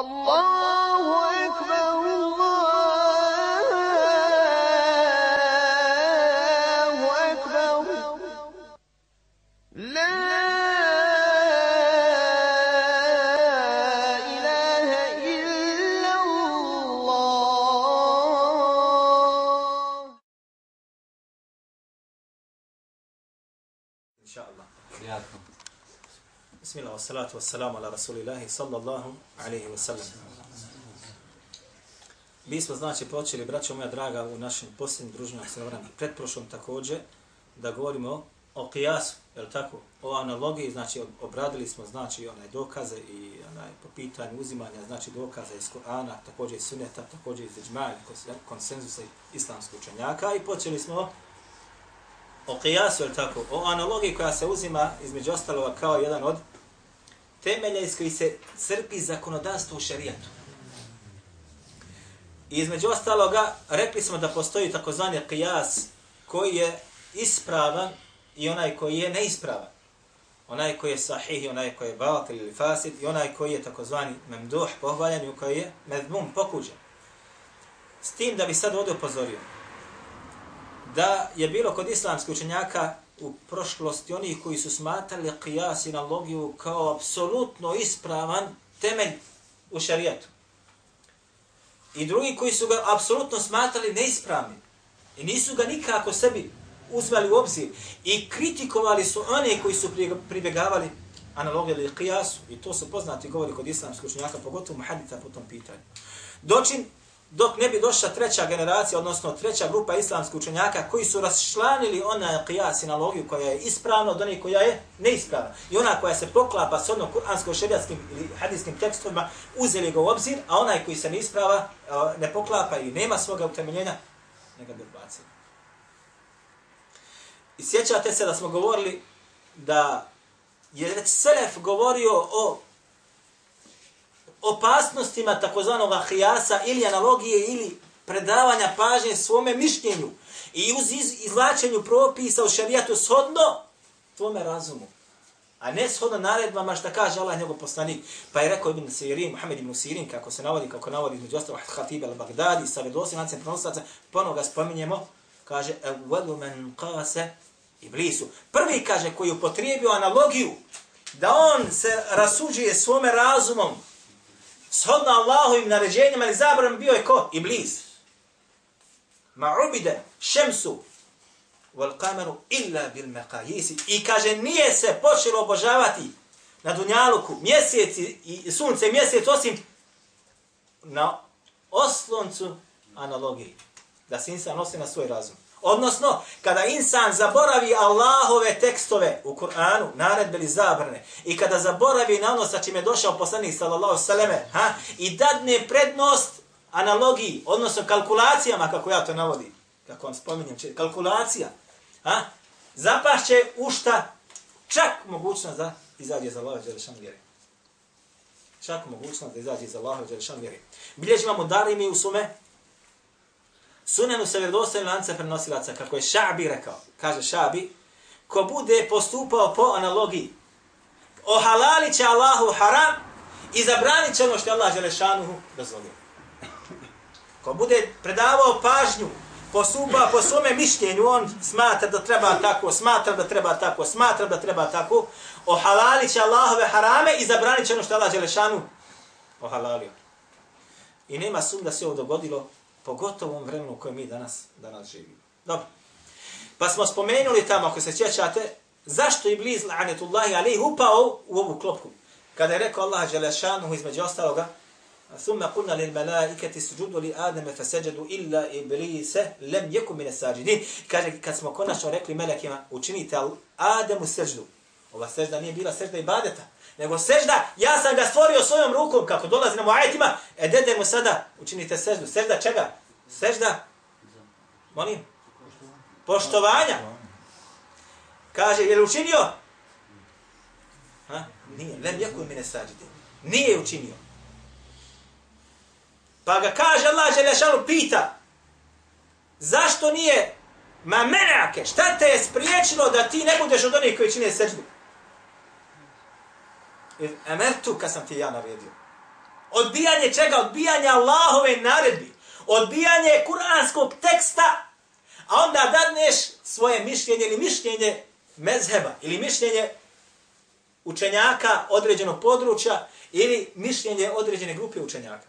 الله أكبر. salatu wassalamu ala rasulillahi sallallahu alaihi wasallam. Mi smo znači počeli, braćo moja draga, u našem posljednjem družnjom sredovranju, pretprošlom također, da govorimo o kijasu, je tako? O analogiji, znači obradili smo znači onaj dokaze i onaj po pitanju uzimanja znači dokaza iz Korana, također iz Suneta, također iz Iđmaja, konsenzusa islamskih učenjaka i počeli smo o kijasu, je tako? O analogiji koja se uzima između ostaloga kao jedan od temelja iz koji se crpi zakonodavstvo u šarijatu. I između ostaloga, rekli smo da postoji takozvani qiyas koji je ispravan i onaj koji je neispravan. Onaj koji je sahih i onaj koji je batil ili fasid i onaj koji je takozvani memduh, pohvaljen i koji je medmum, pokuđen. S tim da bi sad ovdje upozorio da je bilo kod islamskih učenjaka u prošlosti oni koji su smatrali qiyas i analogiju kao apsolutno ispravan temelj u šarijetu. I drugi koji su ga apsolutno smatrali neispravnim. I nisu ga nikako sebi uzmali u obzir. I kritikovali su one koji su pribjegavali analogiju ili qiyasu. I to su poznati govori kod islamskih učenjaka, pogotovo muhadita po tom pitanju. Dočin, dok ne bi došla treća generacija, odnosno treća grupa islamskih učenjaka koji su rašlanili ona qiyas i analogiju koja je ispravna od onih koja je neispravna. I ona koja se poklapa s onom kuransko-šerijatskim ili hadijskim tekstovima, uzeli ga u obzir, a onaj koji se ne isprava, ne poklapa i nema svoga utemeljenja, neka ga odbaci. I sjećate se da smo govorili da je Selef govorio o opasnostima takozvanog hijasa ili analogije ili predavanja pažnje svome mišljenju i uz izlačenju propisa u šarijatu shodno tvome razumu. A ne shodno naredbama što kaže Allah njegov poslanik. Pa je rekao Ibn Sirin, Muhammed Ibn Sirin, kako se navodi, kako navodi između ostalo Hatib al-Baghdadi, sa vedosim lancem prenosaca, ponovo ga spominjemo, kaže, evvelu men qase iblisu. Prvi kaže koji upotrijebio analogiju da on se rasuđuje svome razumom shodno Allahovim naređenjima ili zabranama bio je ko? Iblis. Ma ubide šemsu wal kameru illa bil meqajisi. I kaže, nije se počelo obožavati na Dunjaluku mjesec i sunce mjesec osim na osloncu analogiji. Da se insan nosi na svoj razum. Odnosno, kada insan zaboravi Allahove tekstove u Kur'anu, naredbe ili zabrane, i kada zaboravi na ono sa čime je došao poslanik sallallahu sallame, ha, i dadne prednost analogiji, odnosno kalkulacijama, kako ja to navodim, kako vam spominjem, če, znači, kalkulacija, ha, zapašće u šta čak mogućnost da izađe za Allahove Đelešan vjeri. Čak mogućnost da izađe za Allahove Đelešan vjeri. Bilježi vam Darimi u sume Sunenu se vjerodostojnim lance prenosilaca, kako je Šabi rekao. Kaže Šabi, ko bude postupao po analogiji, ohalalit će Allahu haram i zabranit će ono što je Allah Želešanuhu dozvolio. Ko bude predavao pažnju, postupa po svome mišljenju, on smatra da treba tako, smatra da treba tako, smatra da treba tako, ohalalit će Allahove harame i zabranit će ono što je Allah Želešanu ohalalio. I nema sum da se ovo dogodilo Pogotovo u ovom vremenu u kojem mi danas, danas živimo. Dobro. Pa smo spomenuli tamo, ako se sjećate, zašto je bliz la'anetullahi alih upao u ovu klopku. Kada je rekao Allah Đelešanuhu između ostaloga, ثم قلنا للملائكة اسجدوا لآدم فسجدوا إلا إبليس لم يكن من الساجدين kaže kad smo konačno rekli melekima učinite Ademu seždu ova sežda nije bila sežda ibadeta nego sežda, ja sam ga stvorio svojom rukom, kako dolazi na muajetima, e dede mu sada, učinite seždu. Sežda čega? Sežda? Molim? Poštovanja. Kaže, je li učinio? Ha? Nije, lem jako mi ne sađite. Nije učinio. Pa ga kaže Allah, Želešanu pita, zašto nije, ma menake, šta te je spriječilo da ti ne budeš od onih koji čine seždu? Emertu kad sam ti ja naredio. Odbijanje čega? Odbijanje Allahove naredbi. Odbijanje kuranskog teksta. A onda dadneš svoje mišljenje ili mišljenje mezheba ili mišljenje učenjaka određenog područja ili mišljenje određene grupe učenjaka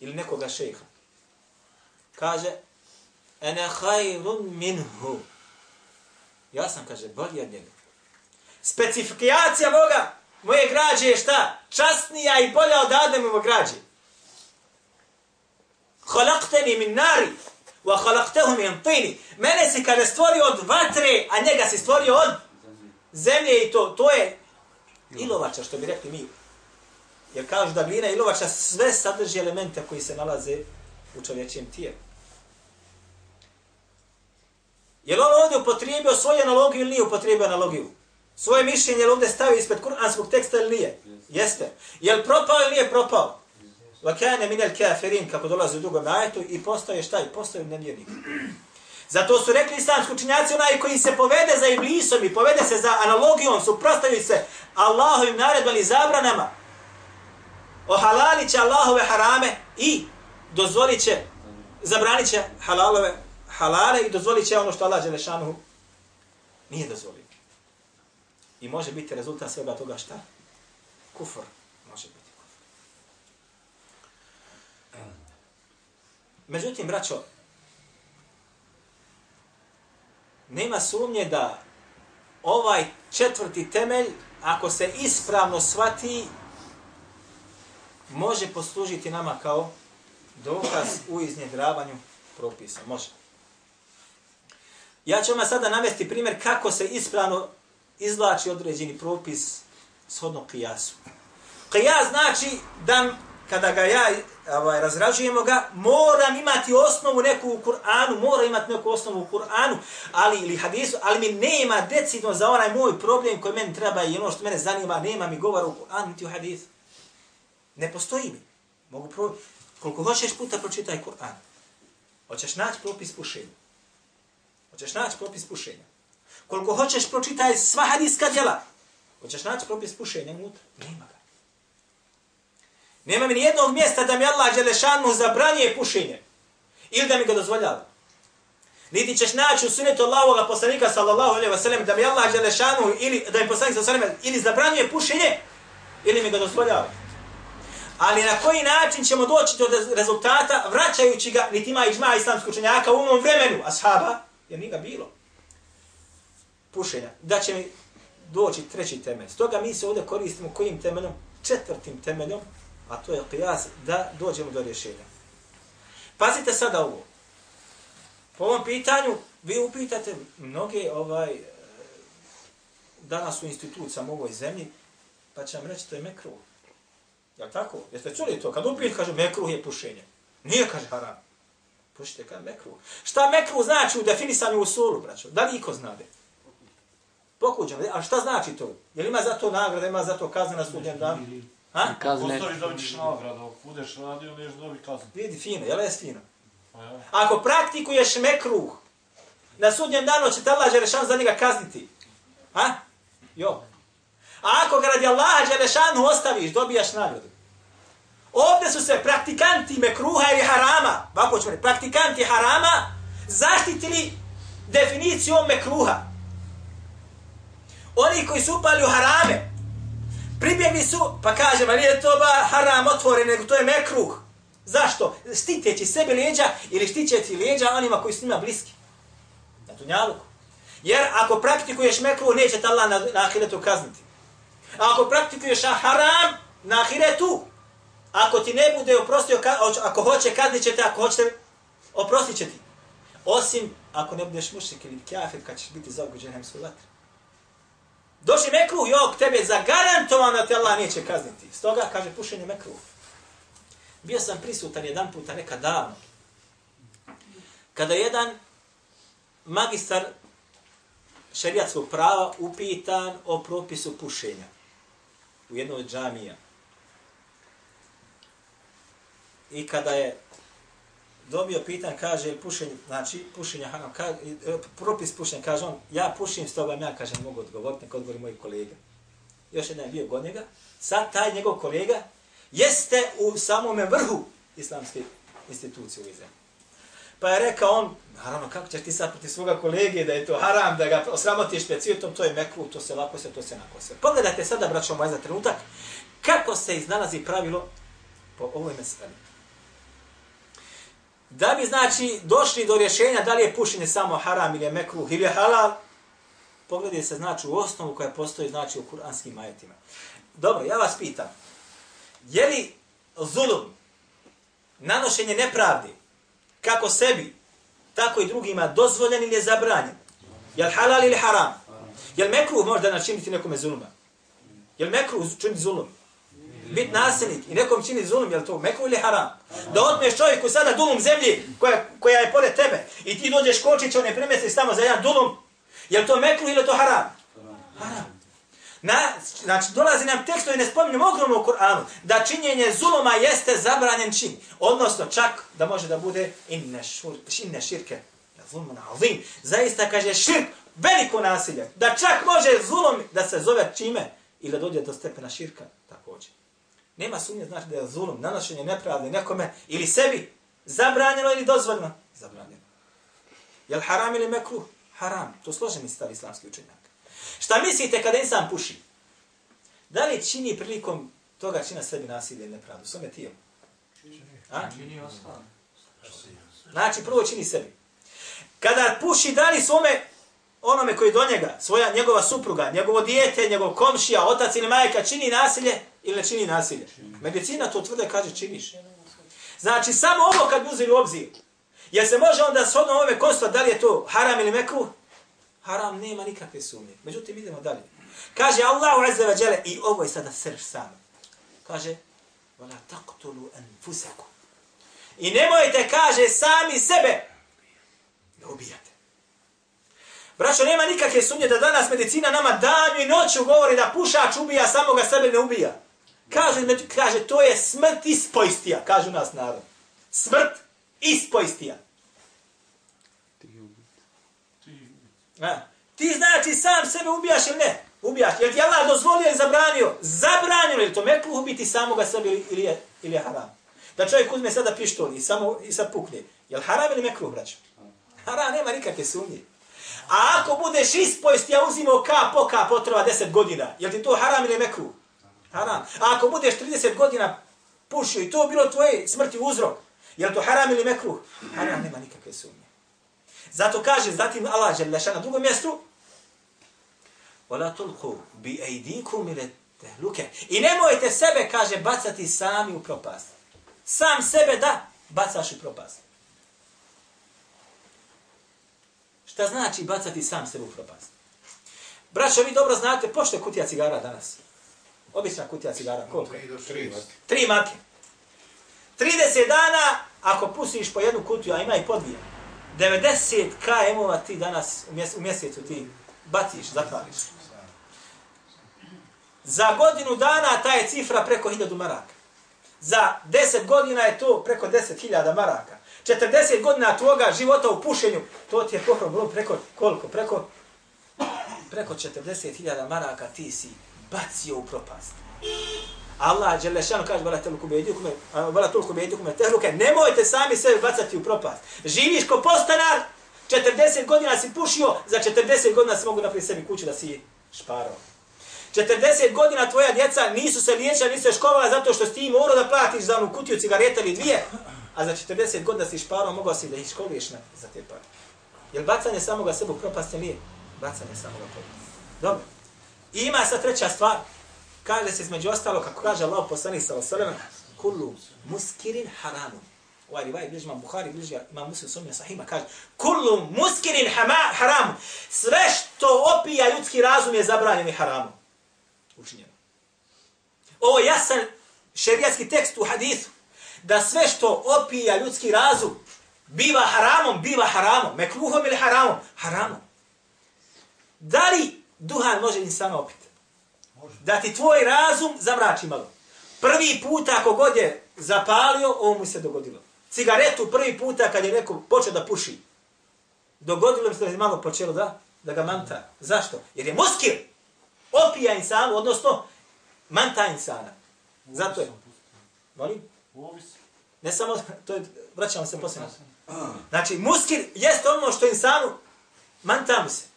ili nekoga šeha. Kaže, ene hajrun minhu. Ja sam, kaže, bolji od njega. Specifikacija Boga, moje građe je šta? Časnija i bolja od Ademovo građe. Halakteni min nari, wa halaktehu min tini. Mene si kada stvorio od vatre, a njega si stvorio od zemlje i to, to je ilovača, što bi rekli mi. Jer kažu da glina ilovača sve sadrži elemente koji se nalaze u čovječijem tijelu. Je li on ovdje upotrijebio svoju analogiju ili nije upotrijebio analogiju? Svoje mišljenje je ovdje stavio ispred kuranskog teksta ili nije? Jeste. Je li propao ili nije propao? Vakane minel kafirin, kako dolazi u drugom ajetu, i postoje šta? I postoje nevjernik. Zato su rekli islamski učinjaci, onaj koji se povede za iblisom i povede se za analogijom, suprostavi se Allahovim naredbama i zabranama, ohalalit će Allahove harame i dozvolit će, zabranit će halalove halale i dozvolit će ono što Allah Đelešanu nije dozvolio. I može biti rezultat svega toga šta? Kufr. Može biti kufr. Međutim, braćo, nema sumnje da ovaj četvrti temelj, ako se ispravno shvati, može poslužiti nama kao dokaz u iznjedravanju propisa. Može. Ja ću vam sada navesti primjer kako se ispravno izvlači određeni propis shodno kijasu. Kijas znači da kada ga ja ovaj, razrađujemo ga, moram imati osnovu neku u Kur'anu, mora imati neku osnovu u Kur'anu, ali ili hadisu, ali mi nema decidno za onaj moj problem koji meni treba i ono što mene zanima, nema mi govora u Kur'anu niti u hadisu. Ne postoji mi. Mogu pro... Koliko hoćeš puta pročitaj Kur'an. Hoćeš naći propis pušenja. Hoćeš naći propis pušenja. Koliko hoćeš pročitaj sva hadijska djela. Hoćeš naći propis pušenja unutra. Nema ga. Nema mi nijednog mjesta da mi Allah Đelešanu zabranije pušenje. Ili da mi ga dozvoljava. Niti ćeš naći u sunetu Allahovog poslanika sallallahu alaihi wa sallam da mi Allah Đelešanu ili da mi poslanik sallallahu alaihi ve sellem ili zabranjuje pušenje ili mi ga dozvoljava. Ali na koji način ćemo doći do rezultata vraćajući ga, niti ima ižma islamskog učenjaka u ovom vremenu, ashaba, jer nije ga bilo. Pušenja. Da će mi doći treći temelj. Stoga mi se ovdje koristimo kojim temeljom? Četvrtim temeljom, a to je qiyas, da dođemo do rješenja. Pazite sada ovo. Po ovom pitanju, vi upitate mnoge ovaj, danas u institucijama u ovoj zemlji, pa će vam reći to je mekruh. Jel tako? Jeste čuli to? Kad upijete, kaže, mekruh je pušenje. Nije, kaže, haram. Pušite, kaže, mekruh. Šta mekruh znači u definisanju u solu, braćo? Da li iko znade? Pokuđeno. A šta znači to? Je li ima za to nagrada, ima za to kazne na sudnjem danu? Ha? Kazne. Postoji da vidiš nagrada, ako budeš radio, neš dobi kaznu. Vidi, fino, jel je fino? Pa ja. Ako praktikuješ mekruh, na sudnjem danu će te Allah Đelešan za njega kazniti. Ha? Jo. A ako ga radi Allaha Đelešanu ostaviš, dobijaš nagradu. Ovdje su se praktikanti mekruha ili harama, ovako ćemo reći, praktikanti harama, zaštitili definicijom mekruha. Oni koji su upali u harame, pribjegli su, pa kažem, ali je to ba haram otvoren, nego to je mekruh. Zašto? Štiteći sebi lijeđa ili štiteći lijeđa onima koji su njima bliski. Na tunjaluku. Jer ako praktikuješ mekruh, neće te Allah na, na ahiretu kazniti. A ako praktikuješ haram, na ahiretu, ako ti ne bude oprostio, ako hoće, kaznit će te, ako hoćete, oprostit će ti. Osim ako ne budeš mušik ili kafir, kad ćeš biti zaoguđen hemsku vatru. Došli mekruh, jok, tebe zagarantovano te Allah neće kazniti. Stoga, kaže, pušenje mekruh. Bio sam prisutan jedan puta, neka davno, kada jedan magistar šerijatskog prava upitan o propisu pušenja u jednoj džamija. I kada je dobio pitan, kaže, pušenje, znači, pušenje haram, kaže, propis pušenja, kaže on, ja pušim, s toga ja, kaže, mogu odgovoriti, neka odgovori moji kolega. Još jedan je bio god njega, sad taj njegov kolega jeste u samome vrhu islamske institucije u Izraelu. Pa je rekao on, naravno, kako ćeš ti sad proti svoga kolege da je to haram, da ga osramotiš pred to je mekru, to se lako se, to se nako se. Pogledajte sada, braćo moj, za trenutak, kako se iznalazi pravilo po ovoj meseli. Da bi, znači, došli do rješenja da li je pušenje samo haram ili je mekruh ili je halal, pogledaj se, znači, u osnovu koja postoji, znači, u kuranskim ajetima. Dobro, ja vas pitam, je li zulum, nanošenje nepravdi, kako sebi, tako i drugima, dozvoljen ili je zabranjen? Je li halal ili haram? Je li mekruh možda načiniti nekome zuluma? Je li mekruh činiti zulum? Bit nasilnik i nekom čini zulum, je li to meko ili haram? Da otmeš čovjeku sada dulum zemlji koja, koja je pored tebe i ti dođeš kočić, on ne primesli tamo za jedan dulum, je li to mekruh ili to haram? Haram. Na, znači, dolazi nam tekst koji ne spominjem ogromno u Kur'anu, da činjenje zuluma jeste zabranjen čin. Odnosno, čak da može da bude inne, šur, inne širke. Zulman azim. Zaista kaže širk, veliko nasilje. Da čak može zulom da se zove čime ili da dođe do stepena širka također. Nema sumnje znači da je zulum, nanošenje nepravde nekome ili sebi zabranjeno ili dozvoljeno. Zabranjeno. Je li haram ili mekruh? Haram. To složeni stav islamski učenjak. Šta mislite kada insan puši? Da li čini prilikom toga čina sebi nasilje ili nepravdu? Svome tijelu. A? Znači, prvo čini sebi. Kada puši, da li svome onome koji do njega, svoja, njegova supruga, njegovo dijete, njegov komšija, otac ili majka, čini nasilje ili ne čini nasilje? Medicina to tvrde kaže činiš. Znači, samo ovo kad bi uzeli u obzir, jer se može onda shodno ovome konstva da li je to haram ili mekruh, haram nema nikakve sumnje. Međutim, idemo dalje. Kaže Allahu Azza wa Jalla, i ovo je sada srž sam. Kaže, وَلَا تَقْتُلُوا أَنفُسَكُمْ I nemojte, kaže, sami sebe da ubijate. Braćo, nema nikakve sumnje da danas medicina nama danju i noću govori da pušač ubija, samoga sebe ne ubija. Kaže, kaže to je smrt ispojstija, kažu nas narod. Smrt ispojstija. A, ti znači sam sebe ubijaš ili ne? Ubijaš. Jel ti Allah dozvolio ili zabranio? Zabranio li to mekluh ubiti samoga sebe ili, ili, je, ili je haram? Da čovjek uzme sada pištol i samo i sad pukne. Jel haram ili mekluh, braćo? Haram, nema nikakve sumnje. A ako budeš ispojst, ja uzimao ka po ka potreba 10 godina, jel ti to haram ili mekruh? Haram. A ako budeš 30 godina pušio i to bilo tvoje smrti uzrok, jel to haram ili mekruh? Haram, nema nikakve sumnje. Zato kaže, zatim Allah je leša na drugom mjestu, وَلَا تُلْقُوا بِأَيْدِيكُمْ إِلَى tehluke. I nemojte sebe, kaže, bacati sami u propast. Sam sebe da bacaš u propast. Šta znači bacati sam sebe u propast? Braćo, vi dobro znate, pošto je kutija cigara danas? Obična kutija cigara, koliko? Tri, Tri marke. 30 dana, ako pustiš po jednu kutiju, a ima i po dvije, 90 km-ova ti danas u mjesecu ti baciš, zatvariš. Za godinu dana ta je cifra preko 1000 maraka. Za 10 godina je to preko 10.000 maraka. 40 godina tvoga života u pušenju, to ti je pohrom preko koliko? Preko preko 40.000 maraka ti si bacio u propast. Allah dželle šanu kaže vala tolku bejdukum vala tolku bejdukum tehluke nemojte sami sebe bacati u propast. Živiš ko postanar 40 godina si pušio, za 40 godina si mogu napraviti sebi kuću da si šparao. 40 godina tvoja djeca nisu se liječila, nisu se škovala zato što si ti morao da platiš za onu kutiju cigareta ili dvije, a za 40 godina si šparao, mogao si da ih školuješ na, za te pare. Jel bacanje samoga sebe u propast nije? Bacanje samoga propast. Dobro. I ima sad treća stvar. Kaže se između ostalo, kako kaže Allah poslani sa osalema, kullu muskirin haramu. Ovaj rivaj bliži imam Buhari, bliži imam Muslim sumnja sahima, kaže, kullu muskirin haramu. Sve što opija ljudski razum je zabranjeno i haramu. Učinjeno. Ovo je jasan šerijatski tekst u hadithu da sve što opija ljudski razum biva haramom, biva haramom, mekluhom ili haramom, haramom. Da li duhan može insana opiti? Da ti tvoj razum zamrači malo. Prvi puta ako god je zapalio, ovo mu se dogodilo. Cigaretu prvi puta kad je neko počeo da puši, dogodilo mi se da je malo počelo da, da ga manta. Zašto? Jer je muskir opija insanu, odnosno manta insana. Zato je. Molim? Ne samo, to je, vraćamo se poslije. Znači, muskir jeste ono što insanu manta mu se.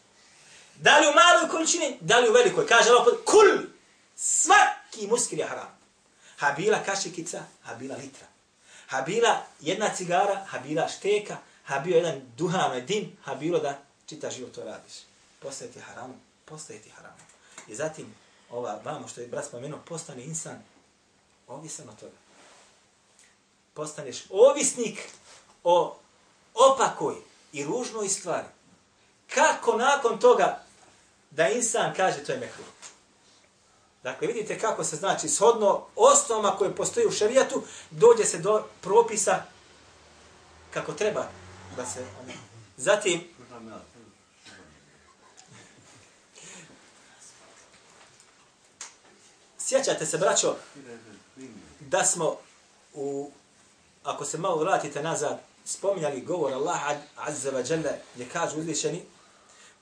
Da li u maloj količini, da li u velikoj. Kaže Allah, kul, svaki muskir je haram. Habila kašikica, habila litra. Habila jedna cigara, habila šteka, habio jedan duhan, dim, habilo da čita život to radiš. Postaje ti haram, postaje ti haram. I zatim, ova vamo što je brat spomenuo, postane insan ovisan od toga. Postaneš ovisnik o opakoj i ružnoj stvari. Kako nakon toga da insan kaže to je mekruh? Dakle, vidite kako se znači shodno osnovama koje postoji u šerijatu, dođe se do propisa kako treba da se... Zatim, sjećate se, braćo, da smo u, ako se malo vratite nazad, spominjali govor Allaha azza wa jalla, gdje kaže uzvišeni,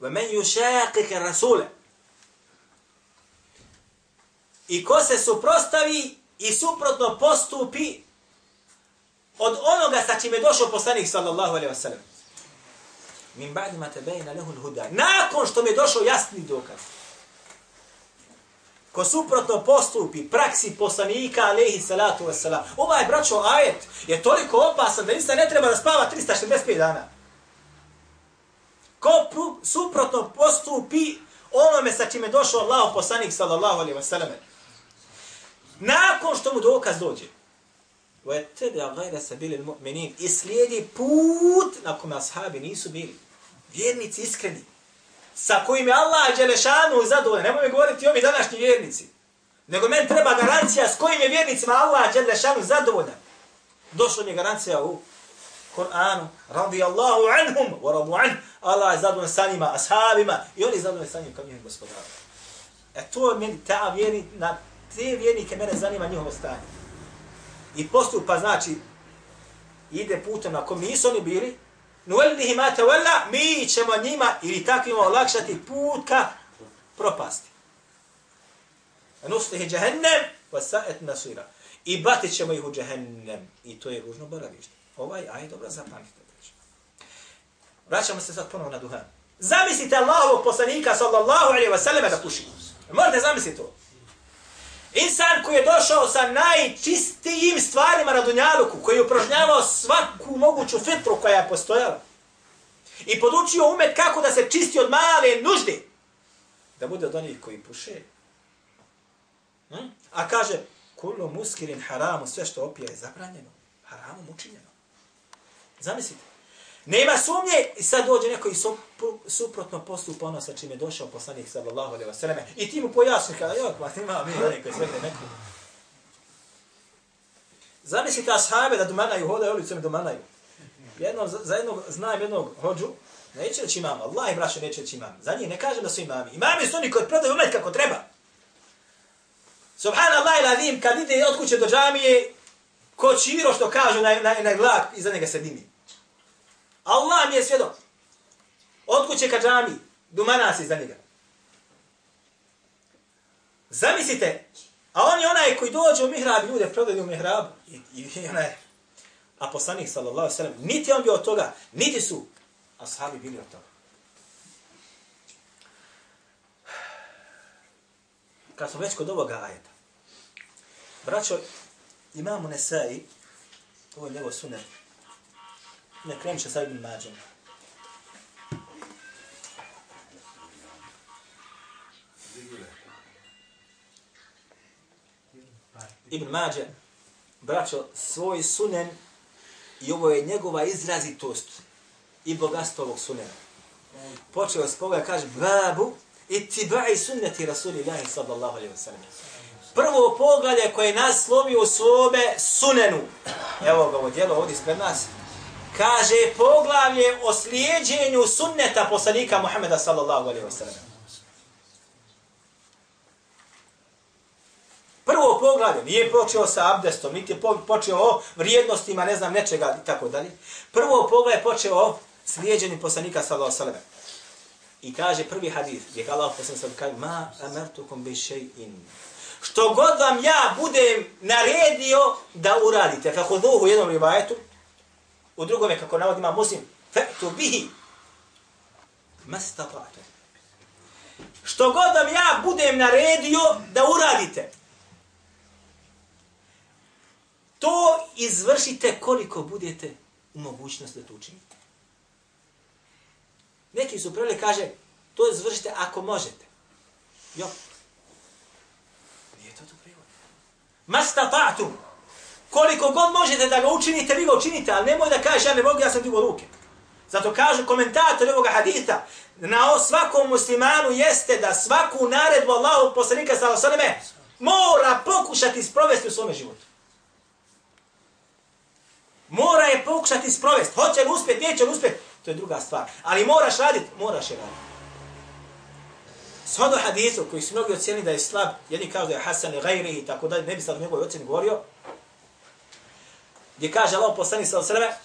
وَمَنْ يُشَاقِكَ رَسُولَ I ko se suprostavi i suprotno postupi od onoga sa čime je došao poslanik sallallahu alaihi wa sallam. Min ba'di ma tabayna lahu al-huda. Nakon što mi je došao jasni dokaz. Ko suprotno postupi praksi poslanika alaihi salatu wa sallam. Ovaj braćo ajet je toliko opasan da insan ne treba da spava 365 dana. Ko suprotno postupi onome sa čime je došao Allah poslanik sallallahu alaihi wa sallam. Nakon što mu dokaz dođe. وَيَتَّبِعَ غَيْرَ سَبِيلِ الْمُؤْمِنِينَ I slijedi put na kome ashabi nisu bili. Vjernici iskreni. Sa kojim je Allah Đelešanu zadovoljan. Nemoj mi govoriti ovi današnji vjernici. Nego men treba garancija s kojim je vjernicima Allah Đelešanu zadovoljan. Došla mi je garancija u Kur'anu. Radi Allahu anhum. Wa radu an. Allah je zadovoljan sa njima, ashabima. I oni zadovoljan sa njim kao njih gospodara. E to je meni ta vjerni, na te vjernike mene zanima njihovo stanje. I postupa znači, ide putem na kom nisu oni bili, nuvelnihi ma tawalla, mi ćemo njima ili takvima olakšati put ka propasti. Nuslihi džahennem, wa sa'et nasira. I batit ćemo ih u džahennem. I to je ružno boravište. Ovaj, aj dobro zapamtite. Vraćamo se sad ponovo na duhan. Zamislite Allahovog poslanika sallallahu alaihi wa sallam da puši. Možete zamisliti to. Insan koji je došao sa najčistijim stvarima na Dunjaluku, koji je upražnjavao svaku moguću fitru koja je postojala i podučio umet kako da se čisti od male nužde, da bude od onih koji puše. Hm? A kaže, kullu muskirin haramu, sve što opija je zabranjeno, haramom učinjeno. Zamislite. Nema sumnje i sad dođe neko i suprotno postupa ono sa čime je došao poslanik sallallahu alaihi ve selleme i ti mu pojasni kada joj, pa ima mi onaj koji sve neko. Zamislite ashabe da domanaju, hodaju ulicom i domanaju. Jedno, za jednog, znam jednog hođu, neće reći imam, Allah i braše neće reći imam. Za njih ne kažem da su imami. Imami su oni koji prodaju umet kako treba. Subhanallah i ladim, kad ide od kuće do džamije, ko čiro što kažu na, na, na glak, iza njega se dimi. Allah mi je svjedok. Od kuće ka džami, dumana se iza njega. Zamislite, a on je onaj koji dođe u mihrab, ljude prodaju u mihrab, i, i onaj, a poslanik sallallahu sallam, niti on bio od toga, niti su ashabi bili od toga. Kad smo već kod ovoga ajeta, braćo, imamu Nesai, ovo je njegov sunet, ne krenut će sa Ibn Mađan. Ibn Mađe, braćo, svoj sunen i ovo je njegova izrazitost i bogatstvo ovog sunena. Počeo s koga kaže, babu, itibai sunneti Rasulillahi sallallahu alaihi wa sallam. Prvo poglavlje koje nas slovi u svome sunenu. Evo ga ovo djelo ovdje ispred nas kaže poglavlje o slijedjenju sunneta poslanika Muhammeda sallallahu alaihi wa sallam. Prvo poglavlje nije počeo sa abdestom, niti je počeo o vrijednostima, ne znam, nečega i tako dalje. Prvo poglavlje počeo o slijedjenju poslanika sallallahu alaihi wa sallam. I kaže prvi hadis, gdje Allah poslanik sallallahu kaže, ma amertukum bi še'in. Što god vam ja budem naredio da uradite. Fa huduhu u jednom rivajetu, u drugome, kako navod ima muslim, fe'tu bihi, mastata'te. Što god vam ja budem naredio da uradite, to izvršite koliko budete u mogućnosti da to učinite. Neki su prele kaže, to izvršite ako možete. Jo. Nije to to prijevod. Masta ta'tum. Koliko god možete da ga učinite, vi ga učinite, ali nemoj da kažeš, ja ne mogu, ja sam digo ruke. Zato kažu komentatori ovoga hadita, na svakom muslimanu jeste da svaku naredbu Allahu poslanika sallallahu mora pokušati sprovesti u svome životu. Mora je pokušati sprovesti. Hoće li uspjeti, neće li uspjeti, to je druga stvar. Ali moraš raditi, moraš je raditi. Shodno hadisu koji su mnogi ocjeni da je slab, jedni kažu da je Hasan i Gajri i tako dalje, ne bi sad u njegovoj ocjeni govorio, gdje kaže Allah poslani sa osreme,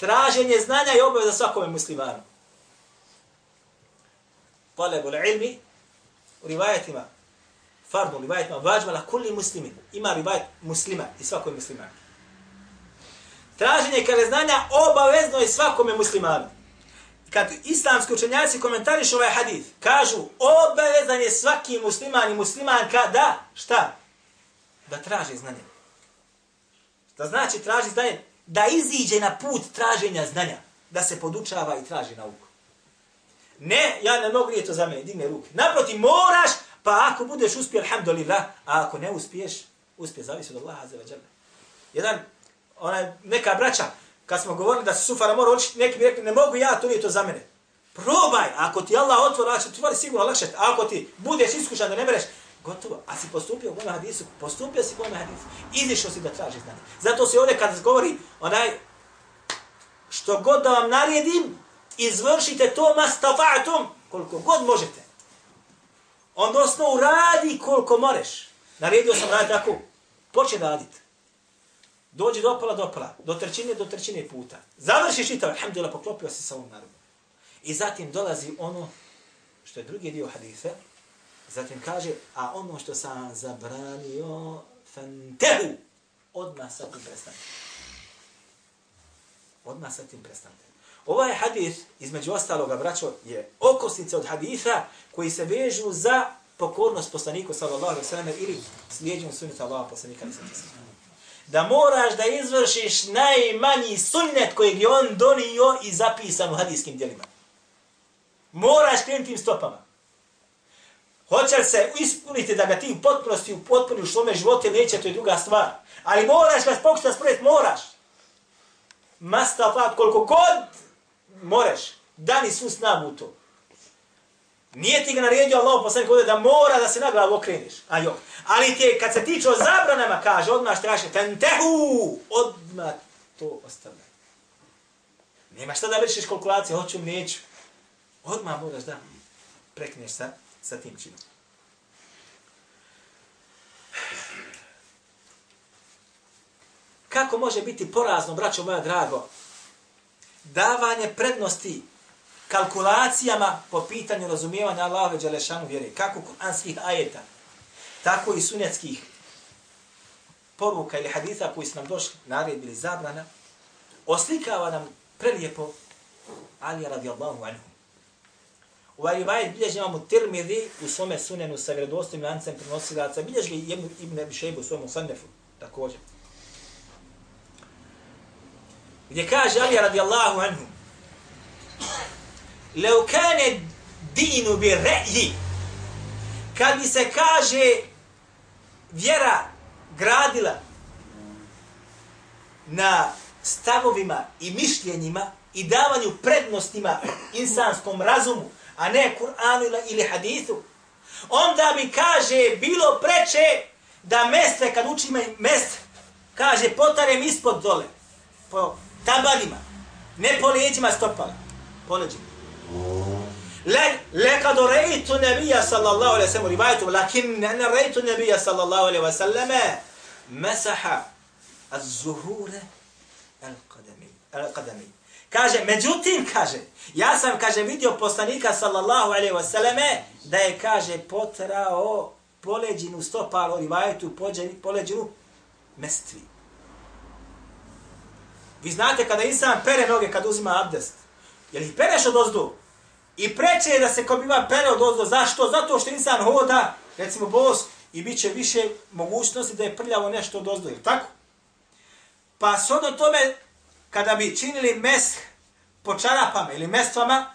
traženje znanja je obaveza svakome muslimanu. Talebul ilmi, u rivajetima, farbu, rivajetima, vađmala kulli muslimin, ima rivajet muslima i svakoj muslimanu. Traženje kada znanja obavezno je svakome muslimanu. Kad islamski učenjaci komentarišu ovaj hadith, kažu obavezan je svaki musliman i muslimanka da, šta? Da traži znanje. Da znači traži znanje, da iziđe na put traženja znanja, da se podučava i traži nauku. Ne, ja ne mogu, nije to za mene, digne ruke. Naproti, moraš, pa ako budeš uspio, alhamdulillah, a ako ne uspiješ, uspije, zavisi od Allaha za veđale. Jedan, onaj, neka braća, kad smo govorili da se sufara mora učiti, neki bi rekli, ne mogu ja, to nije to za mene. Probaj, ako ti Allah otvori, će ti sigurno lakše, ako ti budeš iskušan da ne mereš, gotovo, a si postupio u ovom hadisu, postupio si u ovom hadisu, izišao si da tražiš znanje. Zato se ovdje kad govori, onaj, što god da vam naredim, izvršite to mastafatum, koliko god možete. Odnosno, uradi koliko moreš. Naredio sam raditi tako, počne raditi. Dođi do pola, do pola, do trećine, do trećine puta. Završi čitav, alhamdulillah, poklopio se sa ovom narodom. I zatim dolazi ono što je drugi dio hadisa. Zatim kaže, a ono što sam zabranio, fantehu, odmah sa tim prestanite. Odmah sa tim prestanite. Ovaj hadis, između ostaloga, braćo, je okosnica od hadisa koji se vežu za pokornost poslaniku, sallallahu alaihi sallam, ili slijedjenju sunnita Allaha poslanika, sallallahu alaihi da moraš da izvršiš najmanji sunnet kojeg je on donio i zapisan u hadijskim djelima. Moraš krenuti tim stopama. Hoće se ispuniti da ga ti potpunosti u potpuni u svome živote neće, to je druga stvar. Ali moraš ga pokušati sprovjeti, moraš. Masta koliko god moraš, dani svu snagu u to. Nije ti ga naredio Allah poslanik ovdje da mora da se na glavu okreniš. A jo. Ali ti kad se tiče o zabranama, kaže, odmah straše, tentehu, odmah to ostavljaj. Nema šta da vršiš kalkulacije, hoću, neću. Odmah moraš da prekneš sa, sa tim činom. Kako može biti porazno, braćo moja drago, davanje prednosti kalkulacijama po pitanju razumijevanja Allahove Đelešanu vjere, kako kuranskih ajeta, tako i sunetskih poruka ili haditha koji su nam došli, naredbili zabrana, oslikava nam prelijepo Ali radijallahu anhu. U ovaj rivajet bilježi imamo Tirmidhi u svome sunenu sa vredostim lancem prenosilaca, bilježi ga Ibn, Ibn Abi Shaybu u svojom sannefu, također. Gdje kaže Ali radijallahu anhu, Leu kane dinu bi re'ji. Kad mi se kaže vjera gradila na stavovima i mišljenjima i davanju prednostima insanskom razumu, a ne Kur'anu ili hadithu, onda bi kaže bilo preče da mestre, kad uči mestre, kaže potarem ispod dole, po tabanima, ne po lijeđima stopala, po leđima. لقد رأيت النبي صلى الله عليه وسلم روايته لكن أنا رأيت النبي صلى الله عليه وسلم مسح الزهور القدمي القدمي kaže međutim kaže ja sam kaže vidio poslanika sallallahu alejhi ve selleme da je kaže potrao poleđinu stopalo, rivajetu pođeni- poleđinu mestvi. Vi znate kada insan pere noge kad uzima abdest, je li ih pereš od ozdu? I preče je da se ko biva pere od ozdo. Zašto? Zato što insan hoda, recimo bos, i bit će više mogućnosti da je prljavo nešto od ozdo. Tako? Pa sodo tome, kada bi činili mesh po čarapama ili mestvama,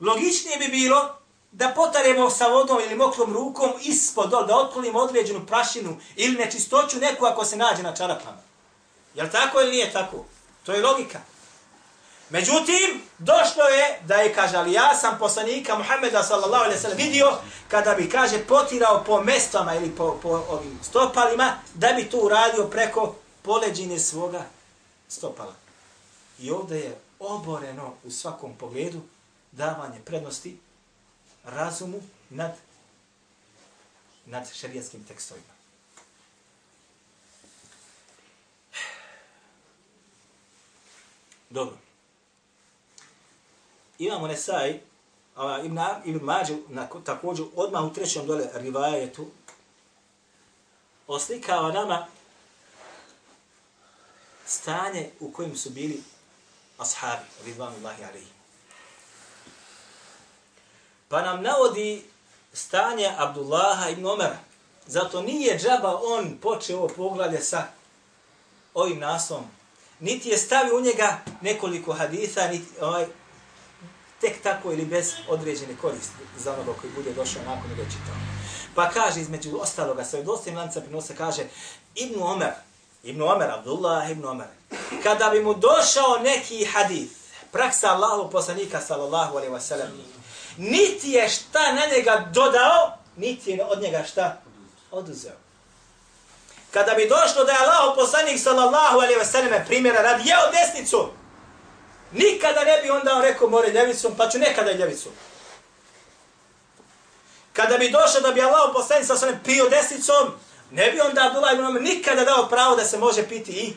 logičnije bi bilo da potaremo sa vodom ili mokrom rukom ispod, da otklonimo određenu prašinu ili nečistoću neku ako se nađe na čarapama. Jel tako ili nije tako? To je logika. Međutim, došlo je da je, kaže, ali ja sam poslanika Muhammeda sallallahu alaihi sallam vidio kada bi, kaže, potirao po mestama ili po, po ovim stopalima, da bi to uradio preko poleđine svoga stopala. I ovdje je oboreno u svakom pogledu davanje prednosti razumu nad, nad šarijatskim tekstovima. Dobro. Imamo Nesaj, a Ibn, Ibn Mađu, na, također odmah u trećem dole rivajetu, oslikava nama stanje u kojem su bili ashabi, ridvanullahi alaihi. Pa nam navodi stanje Abdullaha ibn Omera. Zato nije džaba on počeo ovo poglavlje sa ovim naslovom. Niti je stavio u njega nekoliko haditha, niti ovaj, tek tako ili bez određene koristi za onoga koji bude došao nakon njega čitao. Pa kaže između ostaloga, sa dostim lanca prinosa kaže Ibn Omer, Ibn Omer, Abdullah Ibn Omer, kada bi mu došao neki hadith, praksa Allahu poslanika sallallahu alaihi wa sallam, niti je šta na njega dodao, niti je od njega šta oduzeo. Kada bi došlo da je Allah poslanik sallallahu alaihi wa sallam primjera radi jeo desnicu, nikada ne bi onda on rekao more ljevicom, pa ću nekada i ljevicom. Kada bi došao da bi Allah poslanik sallallahu alaihi pio desnicom, ne bi onda Abdullah ibn Omer nikada dao pravo da se može piti i,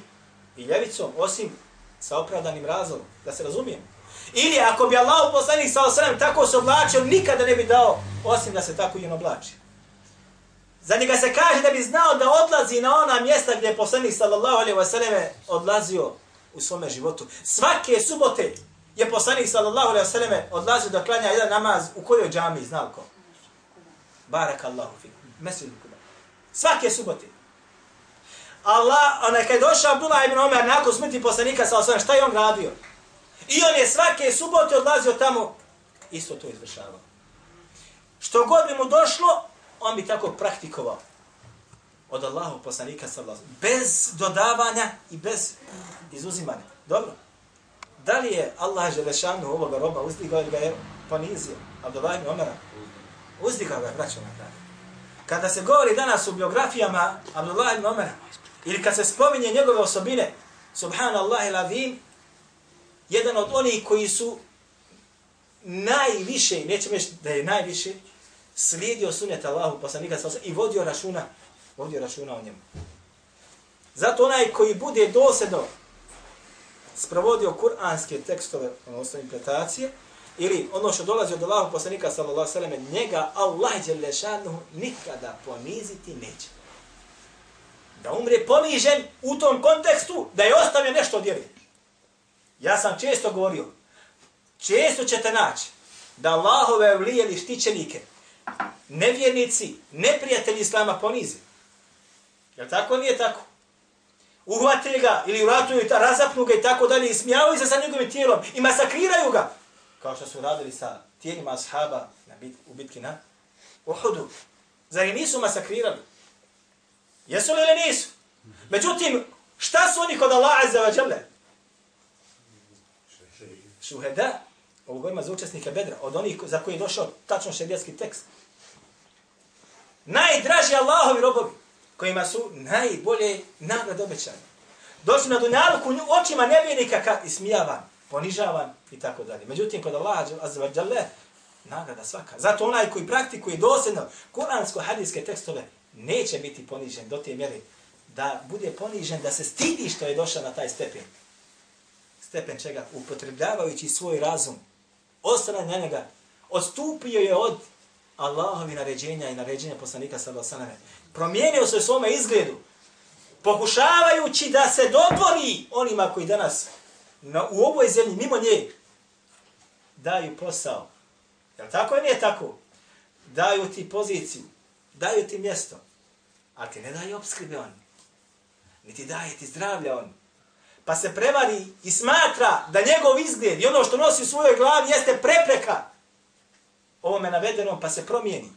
i ljevicom, osim sa opravdanim razlogom, da se razumijem. Ili ako bi Allah poslanik sallallahu alejhi tako se oblačio, nikada ne bi dao osim da se tako i on oblači. Za njega se kaže da bi znao da odlazi na ona mjesta gdje je poslanik sallallahu alejhi ve selleme odlazio u svome životu. Svake subote je poslanik sallallahu alejhi ve selleme odlazio da klanja jedan namaz u kojoj džamii znao ko? Barakallahu fi. Mesdžid Kuba. Svake subote. Allah, onaj kad je došao Abdullah ibn Omer nakon smrti poslanika sallallahu alejhi šta je on radio? I on je svake subote odlazio tamo, isto to izvršavao. Što god bi mu došlo, on bi tako praktikovao. Od Allahu poslanika sallallahu Bez dodavanja i bez izuzimanja. Dobro. Da li je Allah Želešanu ovoga roba uzdigao ili ga je ponizio? Abdullah ibn Omara? Uzdigao ga je, braćo na kraju. Kada se govori danas u biografijama Abdullah ibn Omara, ili kad se spominje njegove osobine, subhanallah il azim, jedan od onih koji su najviše, nećemo reći da je najviše, slijedio sunet Allahu poslanika sallallahu i vodio računa, vodio računa o njemu. Zato onaj koji bude dosedno sprovodio kuranske tekstove, odnosno implementacije, ili ono što dolazi od Allahu poslanika sallallahu alejhi ve njega Allah dželle šanuhu nikada poniziti neće. Da umre ponižen u tom kontekstu da je ostavio nešto od vjere. Ja sam često govorio, često ćete naći da Allahove vlijeli štićenike, nevjernici, neprijatelji Islama ponize. Jel tako nije tako? Uhvate ga ili uratuju, razapnu ga i tako dalje i smijavaju se sa njegovim tijelom i masakriraju ga. Kao što su radili sa tijelima ashaba na bit, u bitki na Uhudu. Zar i nisu masakrirali? Jesu li ili nisu? Međutim, šta su oni kod Allaha za vađale? šuheda, ovo govorimo za učesnike bedra, od onih za koji je došao tačno šerijatski tekst. Najdraži Allahovi robovi, kojima su najbolje nagrade obećane. Došli na dunjaluku očima nevjernika kad ismijavan, ponižavan i tako dalje. Međutim, kod Allaha azzavadjale, nagrada svaka. Zato onaj koji praktikuje dosljedno kuransko-hadijske tekstove, neće biti ponižen do te mjere da bude ponižen, da se stidi što je došao na taj stepen stepen čega, upotrebljavajući svoj razum, ostane na njega, odstupio je od Allahovi naređenja i naređenja poslanika sallallahu alejhi ve. Promijenio se u svome izgledu pokušavajući da se dodvori onima koji danas na, u ovoj zemlji mimo nje daju posao. Jel tako ili nije tako? Daju ti poziciju, daju ti mjesto, a ti ne daju obskrbe oni. Niti daje ti zdravlja oni. Pa se prevari i smatra da njegov izgled i ono što nosi u svojoj glavi jeste prepreka ovome navedenom pa se promijeni.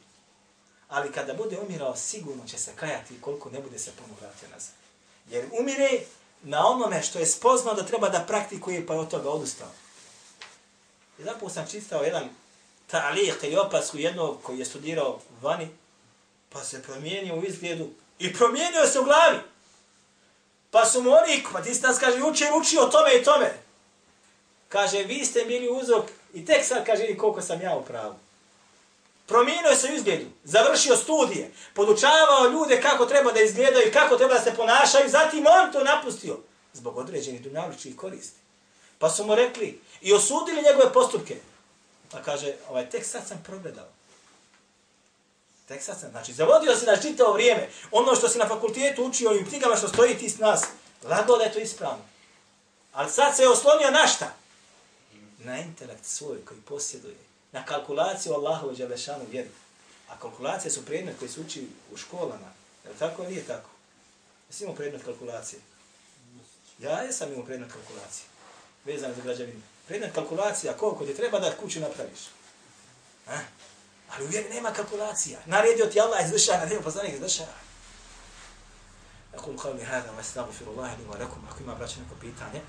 Ali kada bude umirao, sigurno će se kajati koliko ne bude se puno vratio nazad. Jer umire na onome što je spoznao da treba da praktikuje pa je od toga odustao. Jedan put sam čistao jedan ta'liq ili opasku jednog koji je studirao vani, pa se promijenio u izgledu i promijenio se u glavi. Pa su mu oni, pa ti nas kaže, uči, uči o tome i tome. Kaže, vi ste bili uzrok i tek sad kaže, koliko sam ja u pravu. Promijenio se u izgledu, završio studije, podučavao ljude kako treba da izgledaju i kako treba da se ponašaju, zatim on to napustio zbog određenih dunjalučih koristi. Pa su mu rekli i osudili njegove postupke. Pa kaže, ovaj tek sad sam progledao. Tek sad sam, znači, zavodio se na čitavo vrijeme. Ono što si na fakultetu učio i knjigama što stoji ti s nas, lago da je to ispravno. Ali sad se je oslonio na šta? Na intelekt svoj koji posjeduje. Na kalkulaciju Allahu i Đalešanu vjeru. A kalkulacije su predmet koji se uči u školama. Je li tako ili nije tako? Jesi imao predmet kalkulacije? Ja jesam imao predmet kalkulacije. Vezan za građevinu. Predmet kalkulacija, koliko ti treba da kuću napraviš? Ha? Ali u vjeri nema kalkulacija. Naredio ti Allah izvršava, naredio poslanik izvršava. Nakon kao mi hada, vas nabu firu Allah, ili ma rekom, ako ima braće neko pitanje,